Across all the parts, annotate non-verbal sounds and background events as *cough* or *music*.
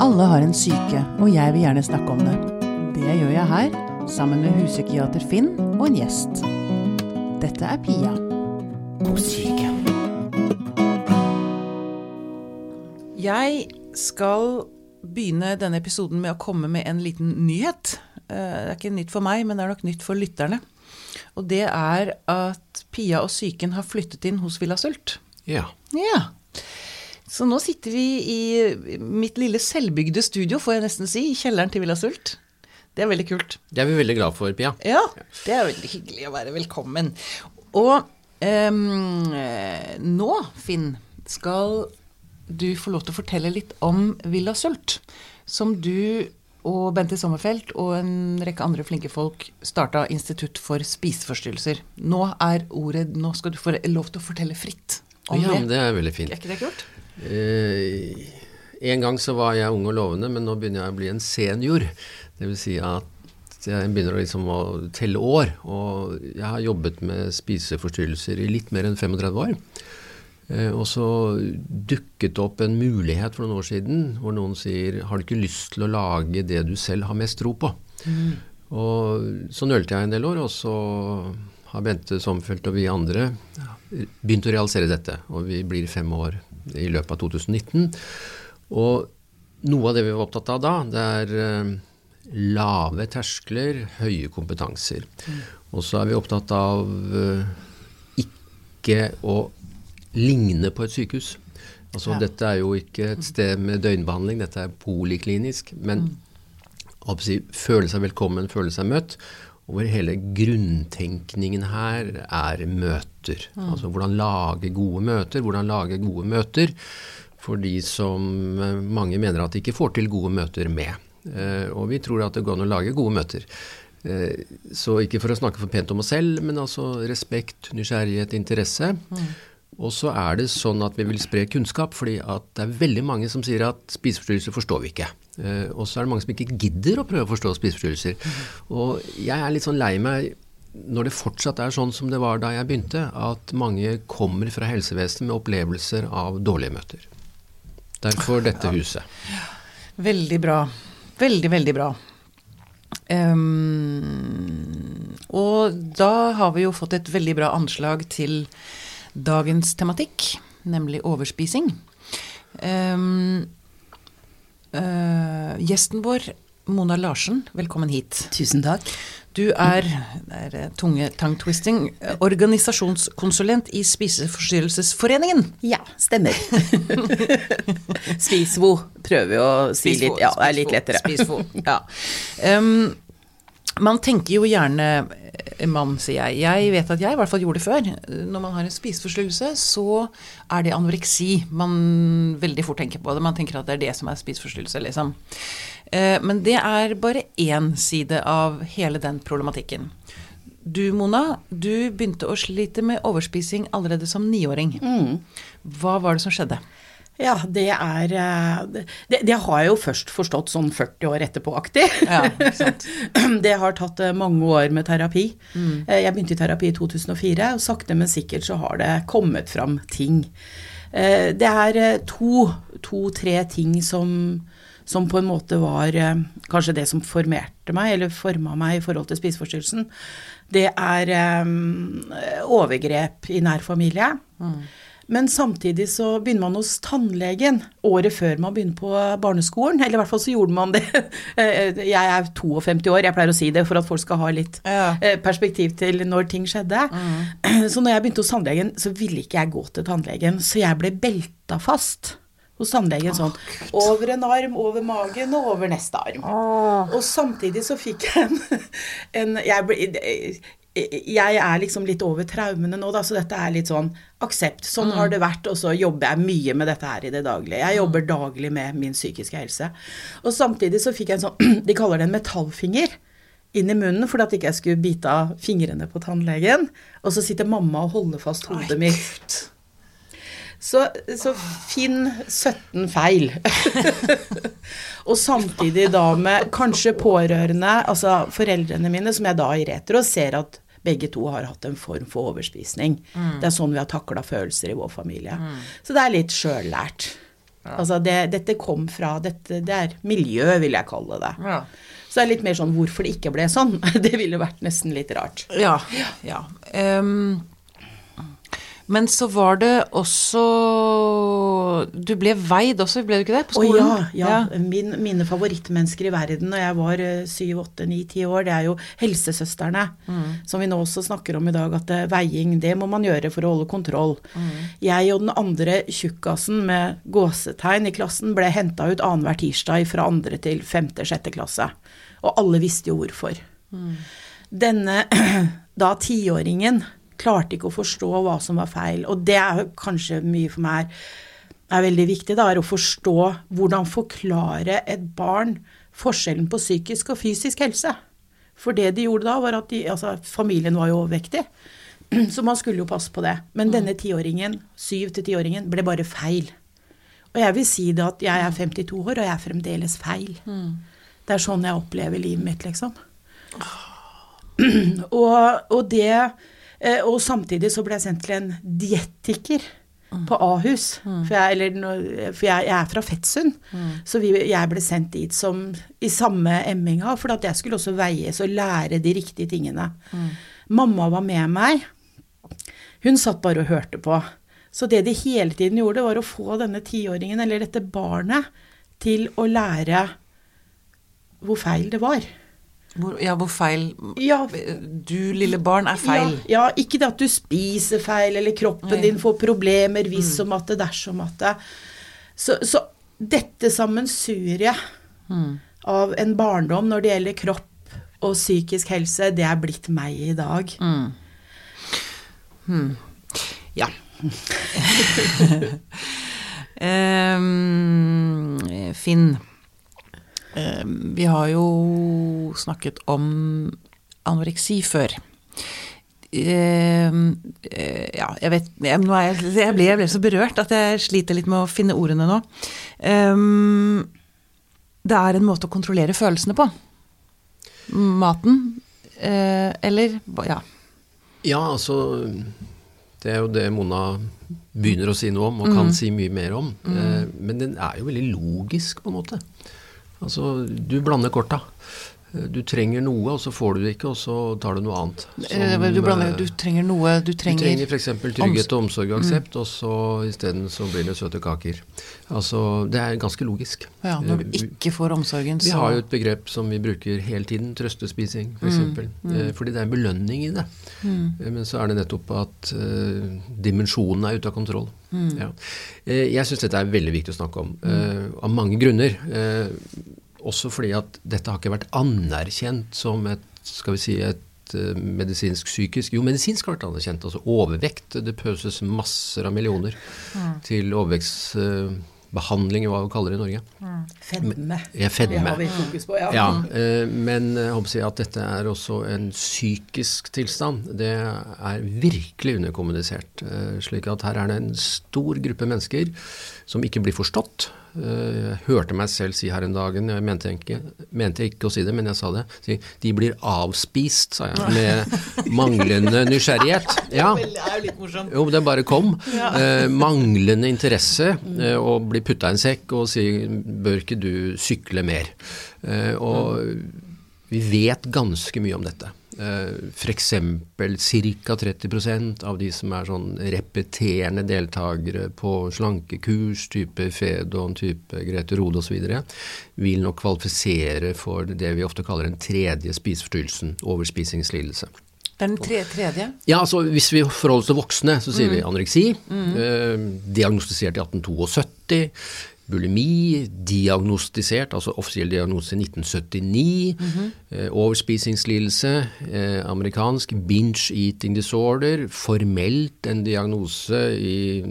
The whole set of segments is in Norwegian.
Alle har en syke, og jeg vil gjerne snakke om det. Det gjør jeg her, sammen med huspsykiater Finn og en gjest. Dette er Pia på syke. Jeg skal begynne denne episoden med å komme med en liten nyhet. Eh, Det er ikke nytt for meg, men det er nok nytt for lytterne. Og det er at Pia og psyken har flyttet inn hos Villa Sult. Ja. Ja. Så nå sitter vi i mitt lille selvbygde studio, får jeg nesten si, i kjelleren til Villa Sult. Det er veldig kult. Det er vi veldig glad for, Pia. Ja, det er veldig hyggelig å være velkommen. Og eh, nå, Finn, skal du få lov til å fortelle litt om Villa Sult, som du og Bente Sommerfelt og en rekke andre flinke folk starta Institutt for spiseforstyrrelser. Nå er ordet Nå skal du få lov til å fortelle fritt om ja, det. men det er veldig fint. Er ikke det kult? Eh, en gang så var jeg ung og lovende, men nå begynner jeg å bli en senior. Det vil si at jeg begynner liksom å telle år. Og jeg har jobbet med spiseforstyrrelser i litt mer enn 35 år. Eh, og så dukket det opp en mulighet for noen år siden hvor noen sier har du ikke lyst til å lage det du selv har mest tro på? Og så nølte jeg en del år, og så har Bente Sommerfelt og vi andre begynt å realisere dette. Og vi blir fem år i løpet av 2019. Og noe av det vi var opptatt av da, det er eh, lave terskler, høye kompetanser. Og så er vi opptatt av eh, ikke å ligne på et sykehus. Altså Ja. Dette er jo ikke et sted med døgnbehandling, dette er poliklinisk. Men mm. si, føle seg velkommen, føle seg møtt. Og hvor hele grunntenkningen her er møter. Altså hvordan lage gode møter. Hvordan lage gode møter for de som eh, mange mener at de ikke får til gode møter med. Eh, og vi tror at det går an å lage gode møter. Eh, så ikke for å snakke for pent om oss selv, men altså respekt, nysgjerrighet, interesse. Og så er det sånn at vi vil spre kunnskap, fordi at det er veldig mange som sier at spiseforstyrrelser forstår vi ikke. Og så er det mange som ikke gidder å prøve å forstå spiseforstyrrelser. Og jeg er litt sånn lei meg når det fortsatt er sånn som det var da jeg begynte, at mange kommer fra helsevesenet med opplevelser av dårlige møter. Derfor *laughs* dette huset. Veldig bra. Veldig, veldig bra. Um, og da har vi jo fått et veldig bra anslag til dagens tematikk, nemlig overspising. Um, uh, gjesten vår, Mona Larsen, velkommen hit. Tusen takk. Du er, er eh, tunge tongue-twisting, eh, organisasjonskonsulent i Spiseforstyrrelsesforeningen. Ja, stemmer. *laughs* Spisvo prøver vi å si Spisvo, litt. Ja, det er litt lettere. Spisvo, *laughs* ja. Um, man tenker jo gjerne eh, mann, sier jeg. Jeg vet at jeg i hvert fall gjorde det før. Når man har en spiseforstyrrelse, så er det anoreksi man veldig fort tenker på det. Man tenker at det er det som er spiseforstyrrelse, liksom. Eh, Men det er bare én side av hele den problematikken. Du, Mona, du begynte å slite med overspising allerede som niåring. Hva var det som skjedde? Ja, det er eh, det, det har jeg jo først forstått sånn 40 år etterpå-aktig. Ja. *laughs* Det har tatt eh, mange år med terapi. Mm. Jeg begynte i terapi i 2004, og sakte, men sikkert så har det kommet fram ting. Det er to, to-tre ting som, som på en måte var eh, kanskje det som formerte meg, eller forma meg i forhold til spiseforstyrrelsen. Det er eh, overgrep i nær familie. Men samtidig så begynner man hos tannlegen året før man begynner på barneskolen. Eller i hvert fall så gjorde man det. *laughs* Eh, Jeg er 52 år, jeg pleier å si det for at folk skal ha litt Ja. eh, perspektiv til når ting skjedde. *clears throat* Så når jeg begynte hos tannlegen, så ville ikke jeg gå til tannlegen, så jeg ble belta fast hos tannlegen sånn over en arm, over magen og over neste arm. Og samtidig så fikk jeg en, *laughs* en jeg, jeg er liksom litt over traumene nå, da, så dette er litt sånn aksept. Sånn har det vært, og så jobber jeg mye med dette her i det daglige. Jeg jobber daglig med min psykiske helse. Og samtidig så fikk jeg en sånn *clears throat* De kaller det en metallfinger inn i munnen for at ikke jeg skulle bite av fingrene på tannlegen. Og så sitter mamma og holder fast hodet mitt. Så, så finn 17 feil. *laughs* og samtidig da med kanskje pårørende, altså foreldrene mine, som jeg da i retro ser at begge to har hatt en form for overspisning. Det er sånn vi har takla følelser i vår familie. Så det er litt sjøllært. Altså det, dette kom fra dette, Det er miljø, vil jeg kalle det. Ja. Så det er litt mer sånn hvorfor det ikke ble sånn. *laughs* Det ville vært nesten litt rart. Ja. ja. Ehm, men så var det også Du ble veid også, ble du ikke det? På Å skolen? ja, ja. Min, mine favorittmennesker i verden når jeg var eh, syv, åtte, ni, ti år, det er jo helsesøstrene. Som vi nå også snakker om i dag, at eh, veiing, det må man gjøre for å holde kontroll. Jeg og den andre tjukkasen med gåsetegn i klassen ble henta ut annenhver tirsdag fra andre til femte, sjette klasse. Og alle visste jo hvorfor. Denne *clears throat* da tiåringen klarte ikke å forstå hva som var feil. Og det er kanskje mye for meg er veldig viktig, da, er å forstå hvordan forklare et barn forskjellen på psykisk og fysisk helse. For det de gjorde da, var at de, altså, familien var jo overvektig. *clears throat* Så man skulle jo passe på det. Men denne tiåringen, syv til tiåringen, ble bare feil. Og jeg vil si det at jeg er 52 år, og jeg er fremdeles feil. Det er sånn jeg opplever livet mitt, liksom. *clears throat* Og, og det Og samtidig så ble jeg sendt til en dietiker på Ahus. For, jeg, eller, for jeg, jeg er fra Fettsund. Så vi, jeg ble sendt dit som i samme emminga, for at jeg skulle også veies og lære de riktige tingene. Mamma var med meg. Hun satt bare og hørte på. Så det de hele tiden gjorde, var å få denne tiåringen, eller dette barnet, til å lære hvor feil det var. Hvor, ja, hvor feil Ja, Du, lille barn, er feil. Ja, ja, ikke det at du spiser feil, eller kroppen Nei. din får problemer hvis som at det, dersom at det. Så, så dette sammensuriet av en barndom når det gjelder kropp og psykisk helse, det er blitt meg i dag. Ja. um, *laughs* *laughs* Finn, vi har jo snakket om anoreksi før. Ehm, eh, ja, jeg vet jeg, nå er jeg, jeg, ble, jeg ble så berørt at jeg sliter litt med å finne ordene nå. Ehm, det er en måte å kontrollere følelsene på. Maten. eh, eller Ja. Ja, altså Det er jo det Mona begynner å si noe om, og kan si mye mer om. Eh, men den er jo veldig logisk, på en måte. Altså, du blander korta. Eh, Du trenger noe, og så får du det ikke, og så tar du noe annet. Eh, Som, du, blander, eh, du trenger noe Du du trenger trenger, f.eks. trygghet og omsorg og aksept, og så isteden så blir det søte kaker. Altså, det er ganske logisk. Ja, når Eh, du ikke får omsorgen, så Vi har jo et begrep som vi bruker hele tiden, trøstespising f.eks. Mm, Fordi det er en belønning i det. Mm. Men så er det nettopp at uh, dimensjonen er ute av kontroll. Ja. Eh, jeg syns dette er veldig viktig å snakke om, eh, av mange grunner. Eh, også fordi at dette har ikke vært anerkjent som et skal vi si, et medisinsk psykisk Jo, medisinsk har vært anerkjent. Altså overvekt. Det pøses masser av millioner til overvektsbehandling, hva vi kaller det i Norge. Fedme. Fedme. Det har vi fokus på, ja. Ja, eh, men jeg håper å si at dette er også en psykisk tilstand. Det er virkelig underkommunisert. eh, Slik at her er det en stor gruppe mennesker som ikke blir forstått. Eh, Jeg hørte meg selv si her en dag, jeg mente ikke, mente ikke å si det, men jeg sa det. De blir avspist, sa jeg, med *laughs* manglende nysgjerrighet. Ja. Jo det bare kom. Eh, manglende interesse, eh, og bli putta i en sekk og si bør ikke du sykle mer? Eh, og vi vet ganske mye om dette. F.eks. ca. 30% av de som er sånn repeterende deltakere på slankekurs, type Fedon, type Grete Rode osv., vil nok kvalifisere for det vi ofte kaller den tredje spiseforstyrrelsen, overspisingslidelse. Det er den tre, tredje. Ja, altså Hvis vi forholder oss til voksne, så sier vi anoreksi. Eh, diagnostisert i 1872. Bulimi, diagnostisert, altså offisiell diagnose i 1979. eh, overspisingslidelse, eh, amerikansk. Binge eating disorder, formelt en diagnose i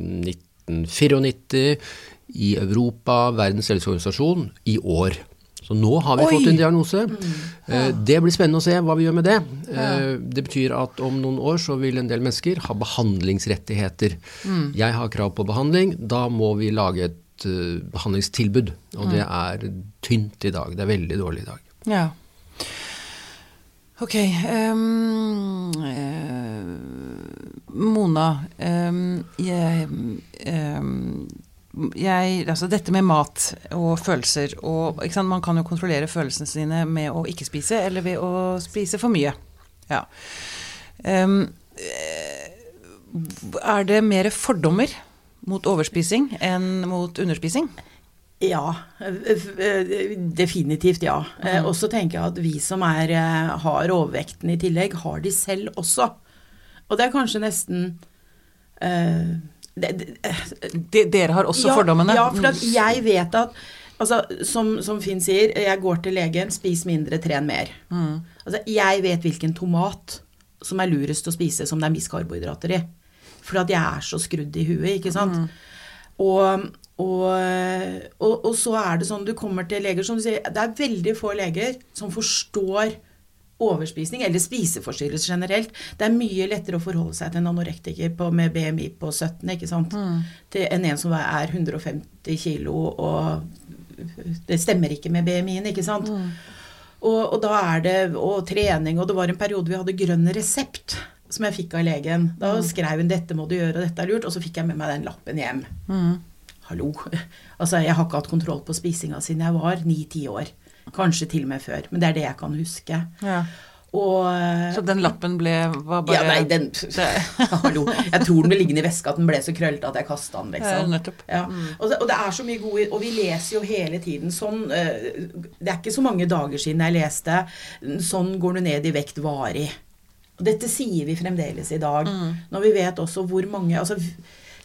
1994. I Europa, Verdens helseorganisasjon, i år. Så nå har vi Oi! fått en diagnose. Eh, Det blir spennende å se hva vi gjør med det. Ja. Det betyr at om noen år så vil en del mennesker ha behandlingsrettigheter. Jeg har krav på behandling, da må vi lage et eh, behandlingstilbud. Og det er tynt i dag. Det er veldig dårlig i dag. Ja. Ok. eh, Mona, Um, jeg, um, jeg, altså dette med mat og følelser og ikke sant, Man kan jo kontrollere følelsene sine med å ikke spise, eller ved å spise for mye. Ja. Um, er det mer fordommer mot overspising enn mot underspising? Ja, definitivt ja. Mm. Og så tenker jeg at vi som er, har overvekten i tillegg, har de selv også. Og det er kanskje nesten uh, det, det, Dere har også ja, fordommene? Ja, for jeg vet at altså, som, som, Finn sier, jeg går til legen, spis mindre, tren mer. Mm. Altså, jeg vet hvilken tomat som er lurest å spise som det er mist karbohydrater i. For at jeg er så skrudd i huet, ikke sant. Mm. Og, og, og, og, så er det sånn du kommer til leger som du sier Det er veldig få leger som forstår overspisning, eller spiseforstyrrelser generelt. Det er mye lettere å forholde seg til en anorektiker på, med BMI på 17 ikke sant? Mm. til enn en som er 150 kilo og det stemmer ikke med BMI-en, ikke sant. Mm. Og, og, da er det og trening, og det var en periode vi hadde grønn resept som jeg fikk av legen. Da mm. skrev hun 'dette må du gjøre, og dette er lurt', og så fikk jeg med meg den lappen hjem. Mm. Hallo. *laughs* Altså, jeg har ikke hatt kontroll på spisinga siden jeg var ni-ti år. Kanskje til og med før. Men det er det jeg kan huske. Ja. Og, så den lappen ble var bare Ja, nei, den *laughs* *laughs* Hallo. Jeg tror den ble liggende i veska, at den ble så krøllete at jeg kasta den, liksom. Ja. Mm. Og, det, og, det, er så mye gode Og vi leser jo hele tiden sånn uh, Det er ikke så mange dager siden jeg leste 'Sånn går du ned i vekt varig'. Og dette sier vi fremdeles i dag. Mm. Når vi vet også hvor mange Altså,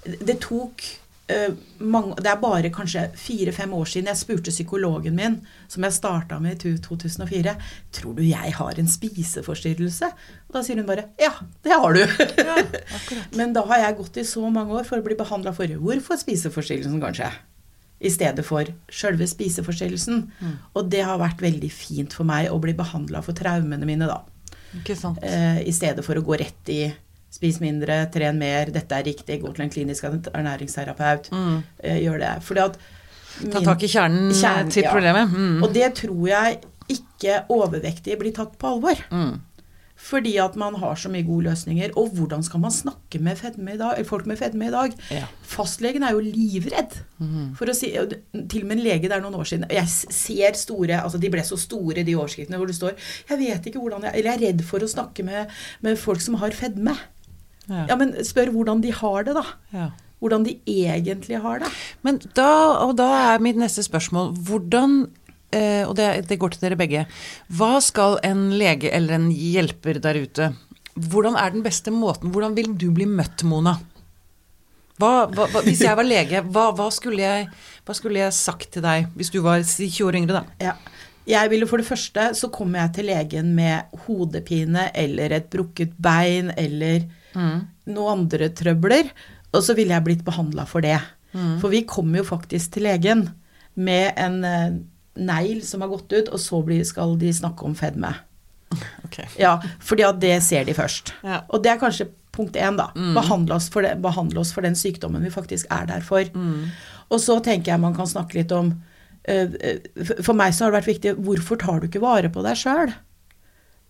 det tok Uh, mange, det er bare kanskje fire-fem år siden jeg spurte psykologen min, som jeg starta med i 2004, tror du jeg har en spiseforstyrrelse. Og da sier hun bare ja, det har du. Ja, *laughs* Men da har jeg gått i så mange år for å bli behandla for hvorfor spiseforstyrrelsen, kanskje. I stedet for sjølve spiseforstyrrelsen. Mm. Og det har vært veldig fint for meg å bli behandla for traumene mine, da. Uh, I stedet for å gå rett i Spis mindre, tren mer, dette er riktig, gå til en klinisk ernæringsterapeut. Mm. Eh, gjør det. Fordi at min, Ta tak i kjernen, kjernen til problemet. Mm. Og det tror jeg ikke overvektige blir tatt på alvor. Mm. Fordi at man har så mye gode løsninger. Og hvordan skal man snakke med dag, folk med fedme i dag? Ja. Fastlegen er jo livredd. Mm. For å si, til og med en lege det er noen år siden Jeg ser store altså De ble så store, de overskriftene hvor det står Jeg vet ikke hvordan jeg Eller jeg er redd for å snakke med, med folk som har fedme. Ja. ja. men spør hvordan de har det, da. Ja. Hvordan de egentlig har det. Men da, og da er mitt neste spørsmål hvordan og det, det, går til dere begge. Hva skal en lege eller en hjelper der ute Hvordan er den beste måten? Hvordan vil du bli møtt, Mona? Hva, hva, hvis jeg var lege, hva, skulle jeg, hva, skulle jeg, sagt til deg hvis du var 20 år yngre, da? Ja. Jeg ville For det første så kommer jeg til legen med hodepine eller et brukket bein eller mm. noen andre trøbler, og så ville jeg blitt behandla for det. Mm. For vi kommer jo faktisk til legen med en uh, negl som har gått ut, og så skal de snakke om fedme. *laughs* Okay. Ja, fordi at det ser de først. Ja. Og det er kanskje punkt én, da. Mm. Behandle, oss det, behandle, oss for den sykdommen vi faktisk er der for. Mm. Og så tenker jeg man kan snakke litt om For meg så har det vært viktig Hvorfor tar du ikke vare på deg sjøl?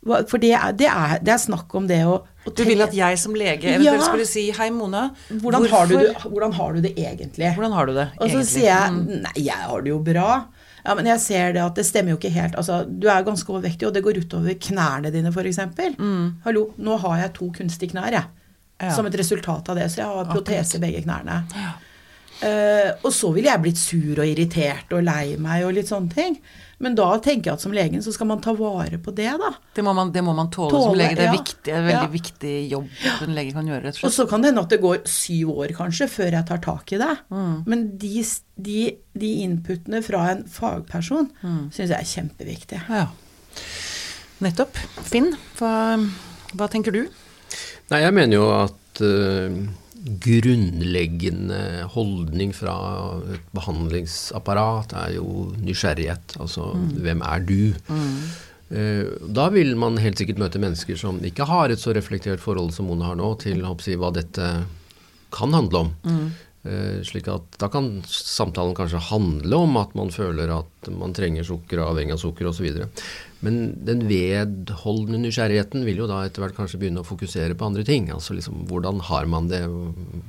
For det er, det, er, det er, snakk om det å, å Du vil at jeg som lege eventuelt ja. skulle si Hei, Mona. Hvordan har, du, hvordan har, du, det egentlig? Hvordan har du det Og så sier jeg mm. Nei, jeg har det jo bra. Ja, men jeg ser det at det stemmer jo ikke helt. Altså, du er ganske overvektig, og det går utover knærne dine, f.eks. Mm. Hallo, nå har jeg to kunstige knær, jeg. Ja. Som et resultat av det. Så jeg har protese i begge knærne. Ja. Uh, og så ville jeg blitt sur og irritert og lei meg og litt sånne ting. Men da tenker jeg at som legen så skal man ta vare på det, da. Det må man, det må man tåle, tåle, som lege. Det er, ja. viktig, er en veldig ja. viktig jobb en lege kan gjøre, rett og slett. Og så kan det hende at det går syv år kanskje før jeg tar tak i det. Mm. Men de, de, de, inputene fra en fagperson mm. syns jeg er kjempeviktig. Ja. Nettopp. Finn, hva, hva tenker du? Nei, jeg mener jo at uh, grunnleggende holdning fra et behandlingsapparat er jo nysgjerrighet. Altså mm. hvem er du? Mm. Eh, da vil man helt sikkert møte mennesker som ikke har et så reflektert forhold som Mona har nå, til si, hva dette kan handle om. Mm. Eh, slik at Da kan samtalen kanskje handle om at man føler at man trenger sukker og avhengig av sukker osv. Men den vedholdende nysgjerrigheten vil jo da etter hvert kanskje begynne å fokusere på andre ting. Altså liksom hvordan har man det,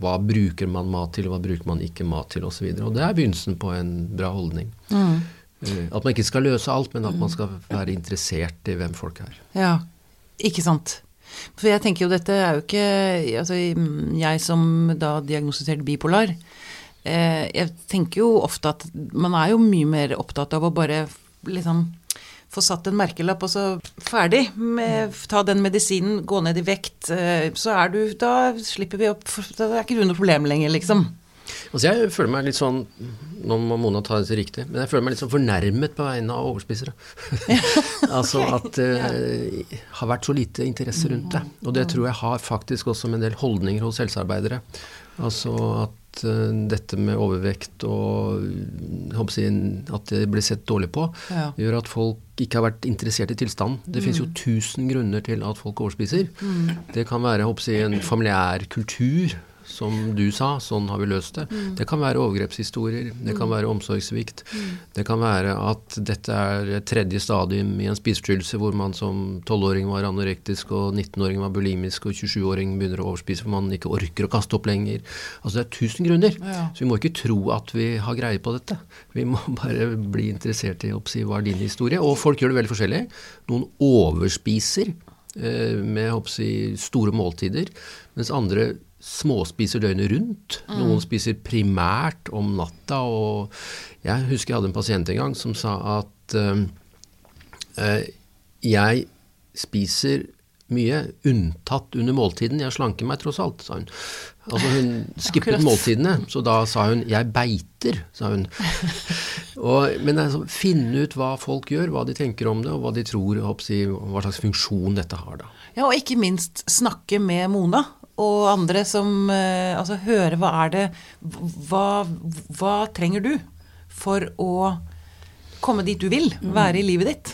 hva bruker man mat til, hva bruker man ikke mat til osv. Og, så og det er begynnelsen på en bra holdning. Mm. Eh, at man ikke skal løse alt, men at man skal være interessert i hvem folk er. Ja, ikke sant. For jeg tenker jo dette er jo ikke Altså jeg som da diagnostiserte bipolar, eh, jeg tenker jo ofte at man er jo mye mer opptatt av å bare liksom få satt en merkelapp, og så ferdig. Med, ta den medisinen, gå ned i vekt. Eh, så er du Da slipper vi opp Da er ikke du noe problem lenger, liksom. Altså jeg føler meg litt sånn Nå må Mona ta dette riktig, men jeg føler meg litt sånn fornærmet på vegne av overspisere. *laughs* altså at det uh, har vært så lite interesse rundt det. Og det tror jeg har faktisk også med en del holdninger hos helsearbeidere. Altså at uh, dette med overvekt og jeg, at det blir sett dårlig på, ja. gjør at folk ikke har vært interessert i tilstanden. Det mm. finnes jo tusen grunner til at folk overspiser. Mm. Det kan være jeg, en familiær kultur som du sa, sånn har vi løst det. Mm. Det kan være overgrepshistorier, det kan mm. være omsorgssvikt. Mm. Det kan være at dette er tredje stadium i en spiseforstyrrelse hvor man som 12-åring var anorektisk, og 19-åring var bulimisk, og 27-åring begynner å overspise for man ikke orker å kaste opp lenger. Altså det er tusen grunner. Ja. Så vi må ikke tro at vi har greie på dette. Vi må *laughs* bare bli interessert i å si hva er din historie. Og folk gjør det veldig forskjellig. Noen overspiser eh, med si, store måltider, mens andre småspiser døgnet rundt. Mm. Noen spiser primært om natta. Og jeg husker jeg hadde en pasient en gang som sa at uh, jeg spiser mye, unntatt under måltiden. Jeg slanker meg tross alt, sa hun. Altså Hun *laughs* skippet måltidene, så da sa hun 'jeg beiter', sa hun. *laughs* og, men altså, finne ut hva folk gjør, hva de tenker om det, og hva de tror, hva slags funksjon dette har. da. Ja, Og ikke minst snakke med Mona og andre som eh, Altså høre hva er det hva, hva, trenger du for å komme dit du vil? Være i livet ditt,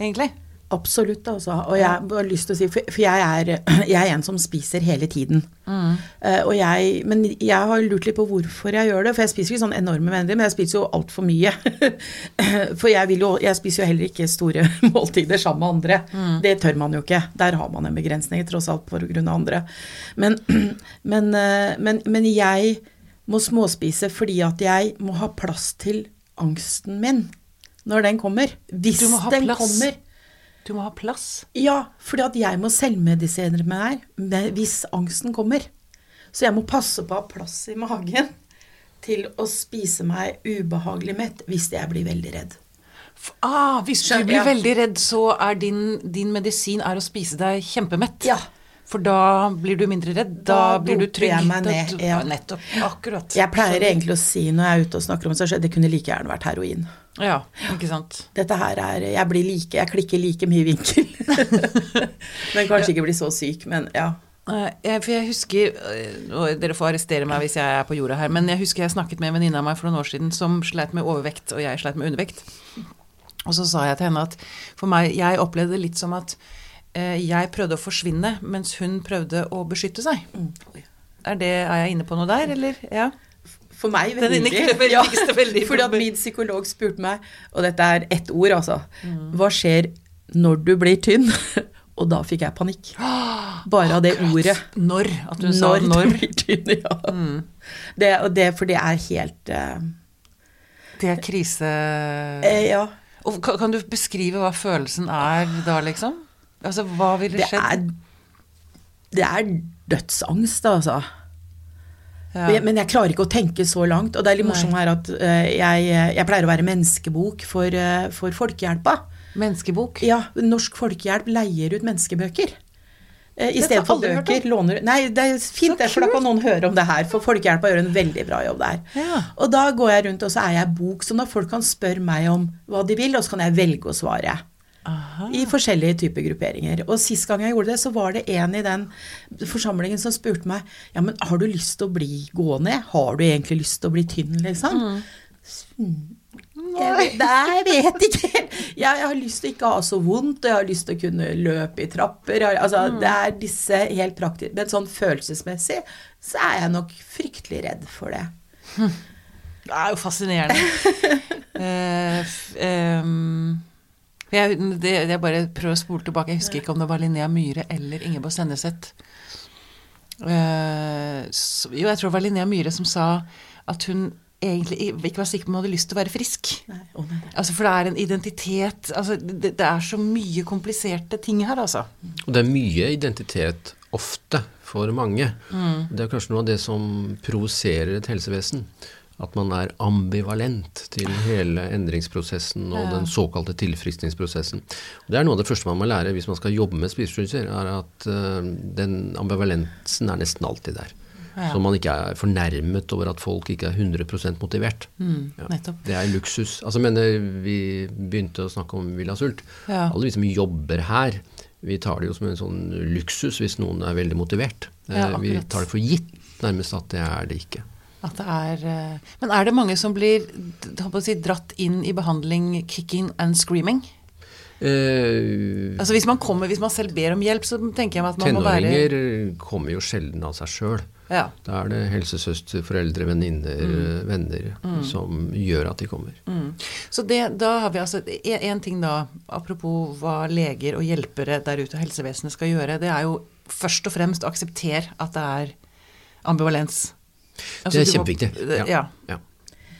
egentlig? Absolutt, altså. Og jeg har lyst til å si For jeg er, *clears throat* jeg er en som spiser hele tiden. Mm. Uh, og jeg, men jeg har lurt litt på hvorfor jeg gjør det. For jeg spiser ikke sånn enorme mengder, men jeg spiser jo altfor mye. *laughs* for jeg, vil jo, jeg spiser jo heller ikke store *laughs* måltider sammen med andre. Mm. Det tør man jo ikke. Der har man en begrensning, tross alt på grunn av andre. Men, *clears throat* men, uh, men, men jeg må småspise fordi at jeg må ha plass til angsten min når den kommer. Hvis den kommer. Du må ha plass? Ja, fordi at jeg må selvmedisinere meg hvis angsten kommer. Så jeg må passe på å ha plass i magen til å spise meg ubehagelig mett hvis jeg blir veldig redd. Ah, hvis du blir veldig redd, så er din, din, medisin er å spise deg kjempemett? Ja. For da blir du mindre redd? Da, da blir du trygg? Jeg meg ned, ja. Nettopp. Akkurat. Jeg pleier egentlig å si når jeg er ute og snakker om det, så det kunne like gjerne vært heroin. Ja, ikke sant. Dette her er Jeg blir like Jeg klikker like mye vinkel. *laughs* men kanskje ikke blir så syk, men ja. For jeg husker og Dere får arrestere meg hvis jeg er på jorda her, men jeg husker jeg snakket med en venninne av meg for noen år siden som sleit med overvekt, og jeg sleit med undervekt. Og så sa jeg til henne at for meg Jeg opplevde det litt som at eh, jeg prøvde å forsvinne, mens hun prøvde å beskytte seg. Mm. Er, det, er jeg inne på noe der, eller? Ja. For meg veldig. Ja, fordi at min psykolog spurte meg, og dette er ett ord, altså mm. Hva skjer når du blir tynn? *laughs* Og da fikk jeg panikk. Bare av det *gasps* ordet. Når? At du sa når? Når du blir tynn, ja. Mm. Det, det, for det er helt uh, Det er krise... Eh, ja. Og kan, kan, du beskrive hva følelsen er da, liksom? Altså, hva ville skjedd? Det er, det er dødsangst, altså. Ja. Men jeg klarer ikke å tenke så langt. Og det er litt morsomt her at uh, jeg, jeg, pleier å være menneskebok for, uh, for Folkehjelpa. Menneskebok? Ja. Norsk Folkehjelp leier ut menneskebøker. I stedet for bøker låner Nei, det er fint, det, for da kan noen høre om det her. For Folkehjelpa gjør en veldig bra jobb der. Ja. Og da går jeg rundt, og så er jeg bok, så når folk kan spørre meg om hva de vil, og så kan jeg velge å svare. Aha. i forskjellige typer grupperinger. Og sist gang jeg gjorde det, så var det en i den forsamlingen som spurte meg ja, men har du lyst til å bli gående? Har du egentlig lyst til å bli tynn, liksom? Mm. Jeg, nei, jeg vet ikke. Jeg, jeg, har lyst til ikke å ha så vondt, og jeg har lyst til å kunne løpe i trapper. Altså, mm. Det er disse helt praktiske Men sånn følelsesmessig så er jeg nok fryktelig redd for det. *laughs* Det er jo fascinerende. *laughs* uh, um Jeg, det, jeg bare prøver å spole tilbake. Jeg husker ikke om det var Linnea Myhre eller Ingeborg Senneset. Uh, så- jo, jeg tror det var Linnea Myhre som sa at hun egentlig ikke var sikker på om hun hadde lyst til å være frisk. Nei, oh nei. Altså, for det er en identitet altså, det, det er så mye kompliserte ting her, altså. Og det er mye identitet ofte for mange. Det er kanskje noe av det som provoserer et helsevesen. At man er ambivalent til hele endringsprosessen og den såkalte tilfriskningsprosessen. Det er noe av det første man må lære hvis man skal jobbe med spiseforstyrrelser, er at eh, den ambivalensen er nesten alltid der. Ja. Så man ikke er fornærmet over at folk ikke er 100% motivert. Ja. nettopp. Det er luksus. Altså, mener, vi begynte å snakke om Villa Sult. Ja. Alle vi som jobber her, vi tar det jo som en sånn luksus hvis noen er veldig motivert. Ja, Eh, vi tar det for gitt nærmest at det er det ikke. At det er eh, Men er det mange som blir si, dratt inn i behandling kicking and screaming? Eh, Altså Hvis man kommer, hvis man selv ber om hjelp, så tenker jeg at man må være tenåringer kommer jo sjelden av seg sjøl. ja. Da er det helsesøster, foreldre, venninner, mm. venner som gjør at de kommer. Mm. Så det, da har vi altså en ting da, apropos hva leger og hjelpere der ute, og helsevesenet skal gjøre, det er jo først og fremst å akseptere at det er ambivalens. Altså, det er kjempeviktig. må- kjempeviktig. Ja.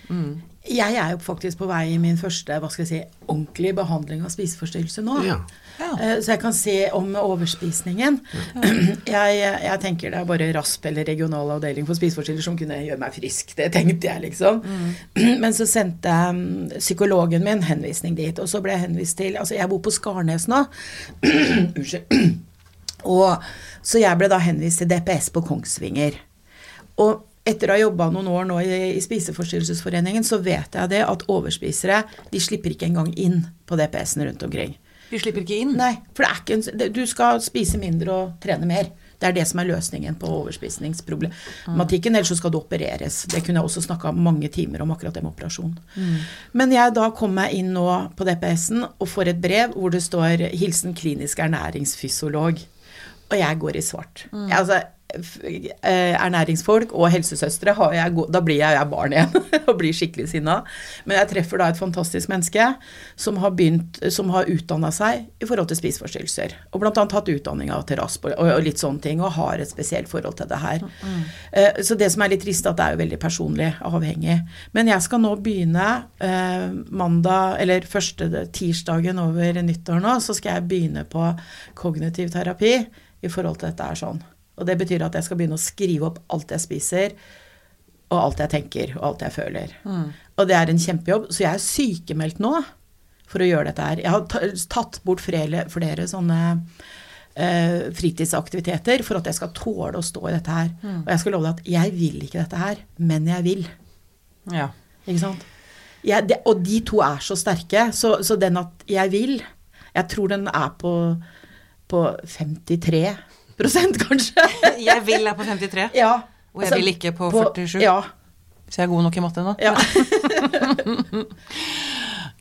Mm. Jeg er jo faktisk på vei i min første hva skal jeg si, ordentlige behandling av spiseforstyrrelse nå. Ja. Ja. Eh, Så jeg kan se om overspisningen. Jeg, jeg tenker det er bare RASP eller regional avdeling for spiseforstyrrelser som kunne gjøre meg frisk. Det tenkte jeg, liksom. Men så sendte mm, psykologen min henvisning dit, og så ble jeg henvist til Altså, jeg bor på Skarnes nå. *clears throat* Unnskyld. Og, så jeg ble da henvist til DPS på Kongsvinger. Og etter å ha jobba noen år nå i, i Spiseforstyrrelsesforeningen, så vet jeg det at overspisere de slipper ikke engang inn på DPS-en rundt omkring. De slipper ikke inn. Nei, for en, du skal spise mindre og trene mer. Det er det som er løsningen på overspisningsproblematikken. Ellers så skal du opereres. Det kunne jeg også snakka mange timer om, akkurat det med operasjon. Men jeg da kom meg inn nå på DPS-en og får et brev hvor det står 'Hilsen klinisk ernæringsfysiolog'. Og jeg går i svart. Jeg, altså, ernæringsfolk og helsesøstre, har jeg, da blir jeg, jeg barn igjen *laughs* og blir skikkelig sinna. Men jeg treffer da et fantastisk menneske som har begynt, som har utdanna seg i forhold til spiseforstyrrelser. Og annet hatt utdanninga til RASP og, og litt sånne ting, og har et spesielt forhold til det her. Eh, Så det som er litt trist, er at det er jo veldig personlig avhengig. Men jeg skal nå begynne eh, mandag, eller første tirsdagen over nyttår nå, så skal jeg begynne på kognitiv terapi i forhold til dette er sånn. Og det betyr at jeg skal begynne å skrive opp alt jeg spiser, og alt jeg tenker, og alt jeg føler. Og det er en kjempejobb. Så jeg er sykemeldt nå for å gjøre dette her. Jeg har tatt bort flere, flere sånne eh, fritidsaktiviteter for at jeg skal tåle å stå i dette her. Og jeg skal love deg at jeg vil ikke dette her, men jeg vil. Ja. Ikke sant? Jeg, det, og de to er så sterke, så, så den at jeg vil Jeg tror den er på, på 53 *laughs* kanskje. Jeg vil er på 53, ja. og jeg vil ikke på 47. Ja. Så jeg er god nok i matte nå. ja. *laughs*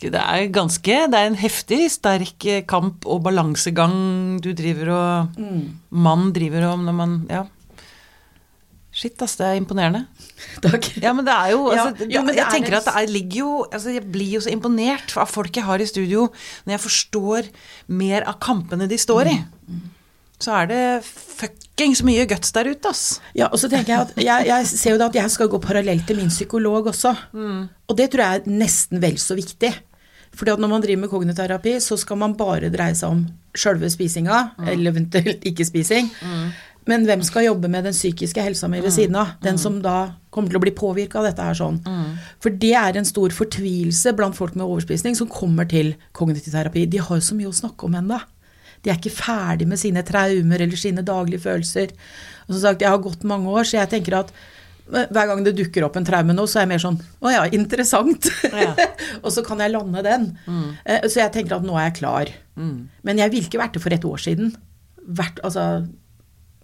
Det er ganske Det er en heftig sterk eh, kamp og balansegang du driver og Mann driver om når man Ja. Shit, ass, det er imponerende. *laughs* Takk. Ja, men det er jo Ja, altså, men det Jeg er tenker en- at det er, ligger jo altså, Jeg blir jo så imponert av folk jeg har i studio, når jeg forstår mer av kampene de står i. Så er det fuckings mye guts der ute, ass. Ja, og så tenker jeg at jeg, jeg ser jo da at jeg skal gå parallelt til min psykolog også. Og det tror jeg er nesten vel så viktig. Fordi at når man driver med kogniterapi, så skal man bare dreie seg om sjølve spisinga, eller eventuelt ikke-spising. Men hvem skal jobbe med den psykiske helsa mi ved siden av? Den som da kommer til å bli påvirka av dette her sånn. For det er en stor fortvilelse blant folk med overspisning som kommer til kognitiv terapi. De har jo så mye å snakke om ennå. De er ikke ferdig med sine traumer eller sine daglige følelser. Og som sagt, jeg har gått mange år, så jeg tenker at eh, hver gang det dukker opp en traume nå, så er jeg mer sånn Å ja, interessant. Ja. *laughs* og så kan jeg lande den. Mm. Så jeg tenker at nå er jeg klar. Men jeg ville ikke vært det for et år siden. Vært, altså,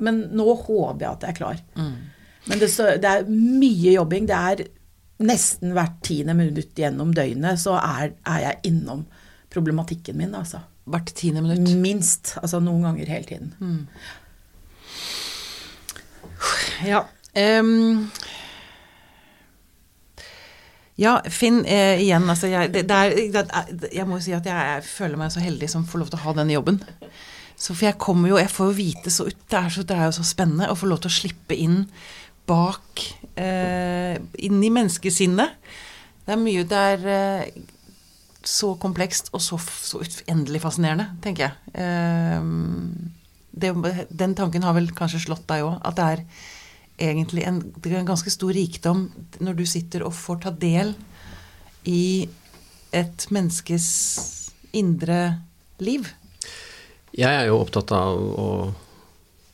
men nå håper jeg at jeg er klar. Men det, så- det er mye jobbing. Det er nesten hvert tiende minutt gjennom døgnet så er, er jeg innom problematikken min, altså. Hvert tiende minutt. Minst. Altså noen ganger hele tiden. Ja. Um, Ja, Finn, eh, igjen, altså jeg, det, det er, det jeg må jo si at jeg, jeg føler meg så heldig som får lov til å ha denne jobben. Så for jeg kommer jo, jeg får jo vite så ut, det er, så, det er jo så spennende å få lov til å slippe inn bak eh, Inn i menneskesinnet. Det er mye Det er eh, så komplekst og så, så uendelig fascinerende, tenker jeg. Eh, det, den tanken har vel kanskje slått deg òg, at det er egentlig en, det er en ganske stor rikdom når du sitter og får ta del i et menneskes indre liv. Jeg er jo opptatt av å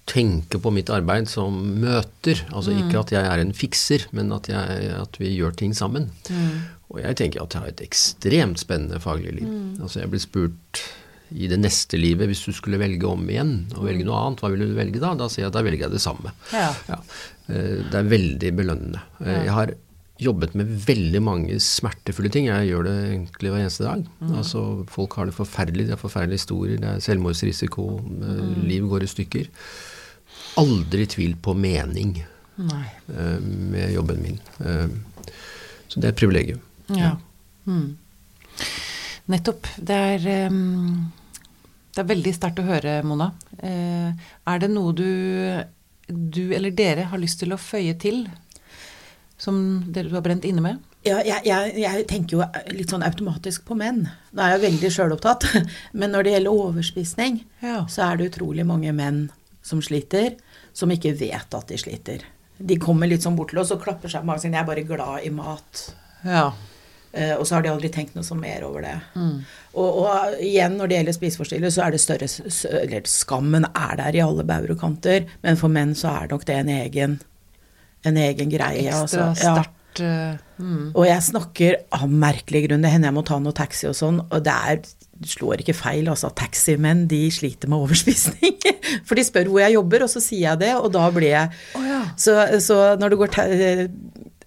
tenke på mitt arbeid som møter. Altså mm. ikke at jeg er en fikser, men at, jeg, at vi gjør ting sammen. Mm. Og jeg tenker at jeg har et ekstremt spennende faglig liv. Mm. Altså jeg blir spurt i det neste livet, hvis du skulle velge om igjen og velge noe annet, hva ville du velge da? Da sier jeg at da velger jeg det samme. Ja. Ja. Eh, det er veldig belønnende. Eh. Jeg har jobbet med veldig mange smertefulle ting. Jeg gjør det egentlig hver eneste dag. Mm. Altså, folk har det forferdelig, det er forferdelige historier, det er selvmordsrisiko, eh, mm. liv går i stykker. Aldri tvil på mening Nei. med jobben min. Så det er et privilegium. Ja. Mm. Nettopp. Det er, um, det er veldig sterkt å høre, Mona. Uh, er det noe du, du eller dere har lyst til å føye til, som dere har brent inne med? Ja, jeg, jeg, jeg, tenker jo litt sånn automatisk på menn. Nå er jeg veldig sjølopptatt. *laughs* Men når det gjelder overspisning, ja. så er det utrolig mange menn som sliter, som ikke vet at de sliter. De kommer litt sånn bort til oss og klapper seg i magen sier 'jeg er bare glad i mat'. Ja. Uh, og så har de aldri tenkt noe så mer over det. Mm. Og, og, igjen, når det gjelder spiseforstyrrelser, så er det større Eller skammen er der i alle bauger og kanter, men for menn så er nok det en egen, en egen greie. Ekstra altså. Ja. Mm. Og jeg snakker av merkelige grunner. Det hender jeg må ta noe taxi og sånn, og det er slår ikke feil, altså. Taximenn de sliter med *laughs* overspisning. For de spør hvor jeg jobber, og så sier jeg det, og da blir jeg oh, ja. så, så, når det går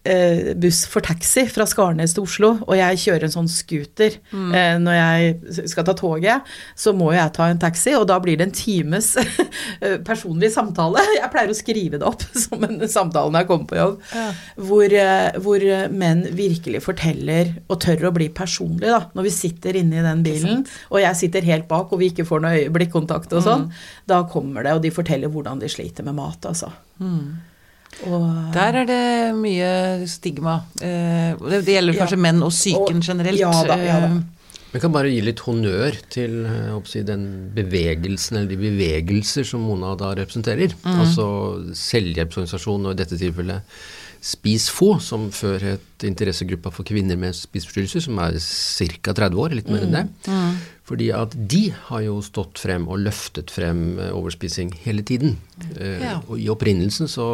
eh, buss for taxi fra Skarnes til Oslo, og jeg kjører en sånn scooter mm. eh, når jeg skal ta toget, så må jeg ta en taxi, og da blir det en times *laughs* eh, personlig samtale. Jeg pleier å skrive det opp *laughs* som en samtale når jeg kommer på jobb, ja. hvor, eh, hvor, menn virkelig forteller og tør å bli personlige, da, når vi sitter inne i den bilen, og jeg sitter helt bak, og vi ikke får noe blikkontakt og sånn, mm. da kommer det, og de forteller hvordan de sliter med mat, altså. Mm. Og, Der er det mye stigma. Eh, det, gjelder kanskje ja, menn og psyken generelt. Ja da, ja da. Vi kan bare gi litt honnør til eh, si, den bevegelsen, eller de bevegelser som Mona da representerer. Mm. Altså selvhjelpsorganisasjonen, og i dette tilfellet SpisFo, som før het Interessegruppa for kvinner med spiseforstyrrelser, som er ca. 30 år, litt mer enn det. Mm. Mm. Fordi at de har jo stått frem og løftet frem eh, overspising hele tiden. Eh, ja. Og i opprinnelsen så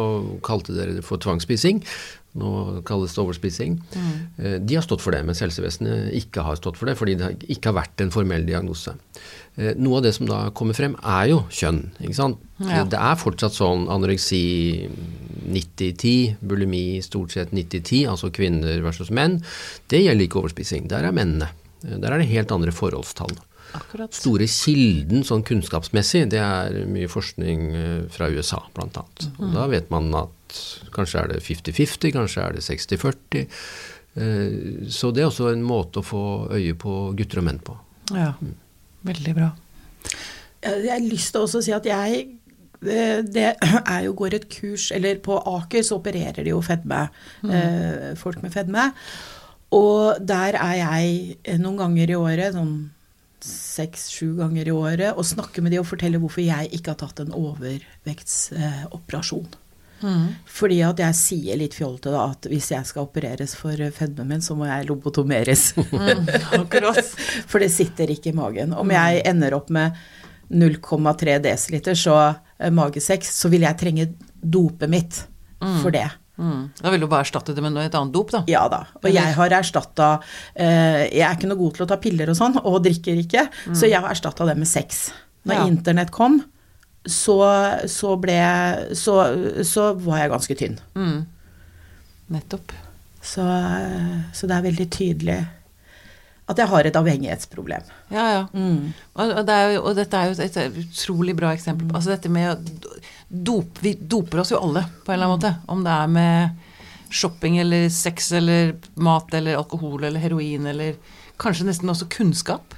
kalte dere det for tvangsspising. Nå kalles det overspising. Mm. Eh, de har stått for det, mens helsevesenet ikke har stått for det, fordi det ikke har vært en formell diagnose. Noe av det som da kommer frem, er jo kjønn. ikke sant? Ja. Det er fortsatt sånn anoreksi 90-10, bulimi stort sett 90-10, altså kvinner versus menn. Det gjelder ikke overspising. Der er mennene. Der er det helt andre forholdstall. Akkurat. Store kilden sånn kunnskapsmessig, det er mye forskning eh, fra USA, bl.a. Mm. Da vet man at kanskje er det 50-50, kanskje er det 60-40. Eh, så det er også en måte å få øye på gutter og menn på. Ja, mm. veldig bra. Jeg har lyst til også å si at jeg det *clears throat* er jo går et kurs Eller på Aker så opererer de jo fedme. Mm. Eh, folk med fedme. Og der er jeg noen ganger i året, sånn seks-sju ganger i året, og snakker med de og forteller hvorfor jeg ikke har tatt en overvektsoperasjon. Mm. Fordi at jeg sier litt fjollete da at hvis jeg skal opereres for fedmen min, så må jeg lobotomeres. Mm, *laughs* for det sitter ikke i magen. Om jeg ender opp med 0,3 dl så eh, magesex, så vil jeg trenge dopet mitt mm. for det. Mm. Da vil du bare erstatte det med et annet dop, da? Ja da. Og jeg har erstatta eh, Jeg er ikke noe god til å ta piller og sånn, *laughs* og drikker ikke, mm. så jeg har erstatta det med sex. Når ja. internett kom, så, så ble så, så, var jeg ganske tynn. Mm. Nettopp. Så, så, det er veldig tydelig at jeg har et avhengighetsproblem. Ja, ja. Mm. Og, og, det jo, og, dette er jo et, utrolig bra eksempel. Altså dette med å dop, Vi doper oss jo alle på en eller annen måte. Om det er med shopping eller sex eller mat eller alkohol eller heroin eller kanskje nesten også kunnskap?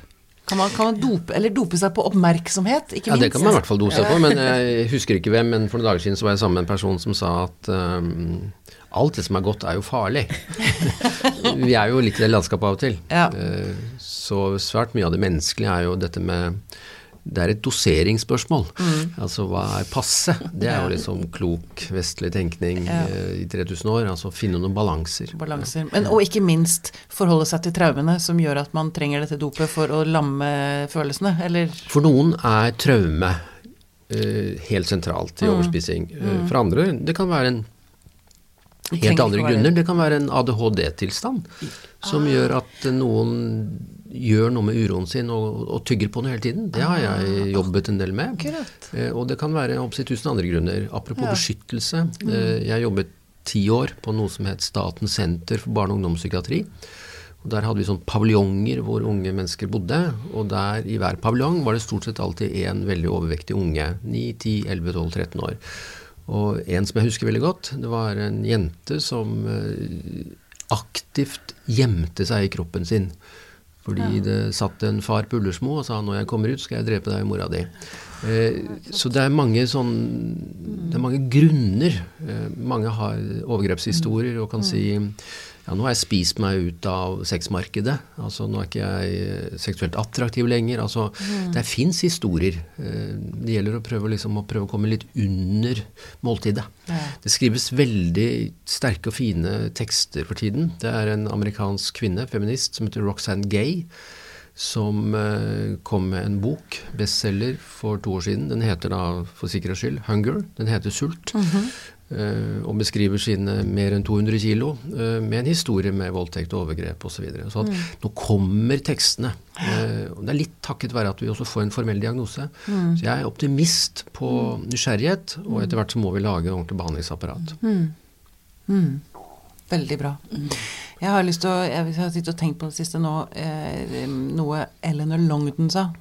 Kan man, kan man dope, eller dope seg på oppmerksomhet, ikke Ja, det kan man i hvert fall dose på, men jeg husker ikke hvem, men for noen dager siden så var jeg sammen med en person som sa at um, alt det som er godt er jo farlig. *laughs* Vi er jo litt i det landskapet av og til. Ja. Eh, Så svært mye av det menneskelige er jo dette med det er et doseringsspørsmål. Altså hva er passe? Det er jo liksom klok vestlig tenkning Ja. eh, i 3000 år. Altså finne noen balanser. balanser. Men, og ikke minst forholde seg til traumene som gjør at man trenger dette dopet for å lamme følelsene, eller For noen er traume uh, helt sentralt i i Mm. Mm. For andre, det kan være en helt andre grunner. Det kan være en ADHD-tilstand som gjør at noen gjør noe med uroen sin og, og tygger på den hele tiden. Det har jeg jobbet en del med. Akkurat. Eh, Og det kan være opptil tusen andre grunner. Apropos Ja. beskyttelse. eh, Jeg jobbet ti år på noe som het Statens senter for barne- og ungdomspsykiatri. Og Der hadde vi sånn paviljonger hvor unge mennesker bodde. Og der i hver paviljong var det stort sett alltid én veldig overvektig unge. 9, 10, 11, 12, 13 år. Og en som jeg husker veldig godt, det var en jente som eh, aktivt gjemte seg i kroppen sin. Fordi det satt en far på Ullersmo og sa 'når jeg kommer ut, skal jeg drepe deg, mora di'. Eh, så det er mange sånn Det er mange grunner. Eh, mange har overgrepshistorier og kan si ja, nå har jeg spist meg ut av sexmarkedet. Altså, nå er ikke jeg seksuelt attraktiv lenger. Altså, Det fins historier. Eh, Det gjelder å prøve, liksom, å prøve å komme litt under måltidet. Ja. Det skrives veldig sterke og fine tekster for tiden. Det er en amerikansk kvinne, feminist, som heter Roxanne Gay, som eh, kom med en bok, bestselger, for to år siden. Den heter da, for sikkerhets skyld, 'Hunger'. Den heter 'Sult'. eh, og beskriver sine mer enn 200 kilo eh, med en historie med voldtekt og overgrep osv. Så, videre. så mm. nå kommer tekstene. eh, og det er litt takket være at vi også får en formell diagnose. Så jeg er optimist på nysgjerrighet, og etter hvert så må vi lage ordentlig behandlingsapparat. Mm. Veldig bra. Jeg har lyst til å Jeg har sittet og tenkt på det siste nå eh, noe Eleanor Longden sa.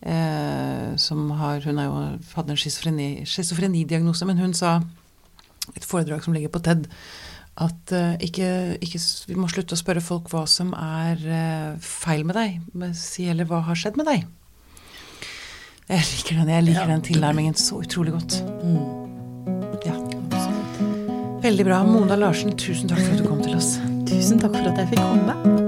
Eh, som har Hun er jo, hadde en schizofreni- schizofrenidiagnose, men hun sa et foredrag som ligger på TED, at eh, ikke, ikke, vi må slutte å spørre folk hva som er eh, feil med deg, men si heller hva har skjedd med deg. Jeg liker den, jeg liker Ja. den tilnærmingen så utrolig godt. Ja. Veldig bra. Mona Larsen, tusen takk for at du kom til oss. Tusen takk for at jeg fikk komme.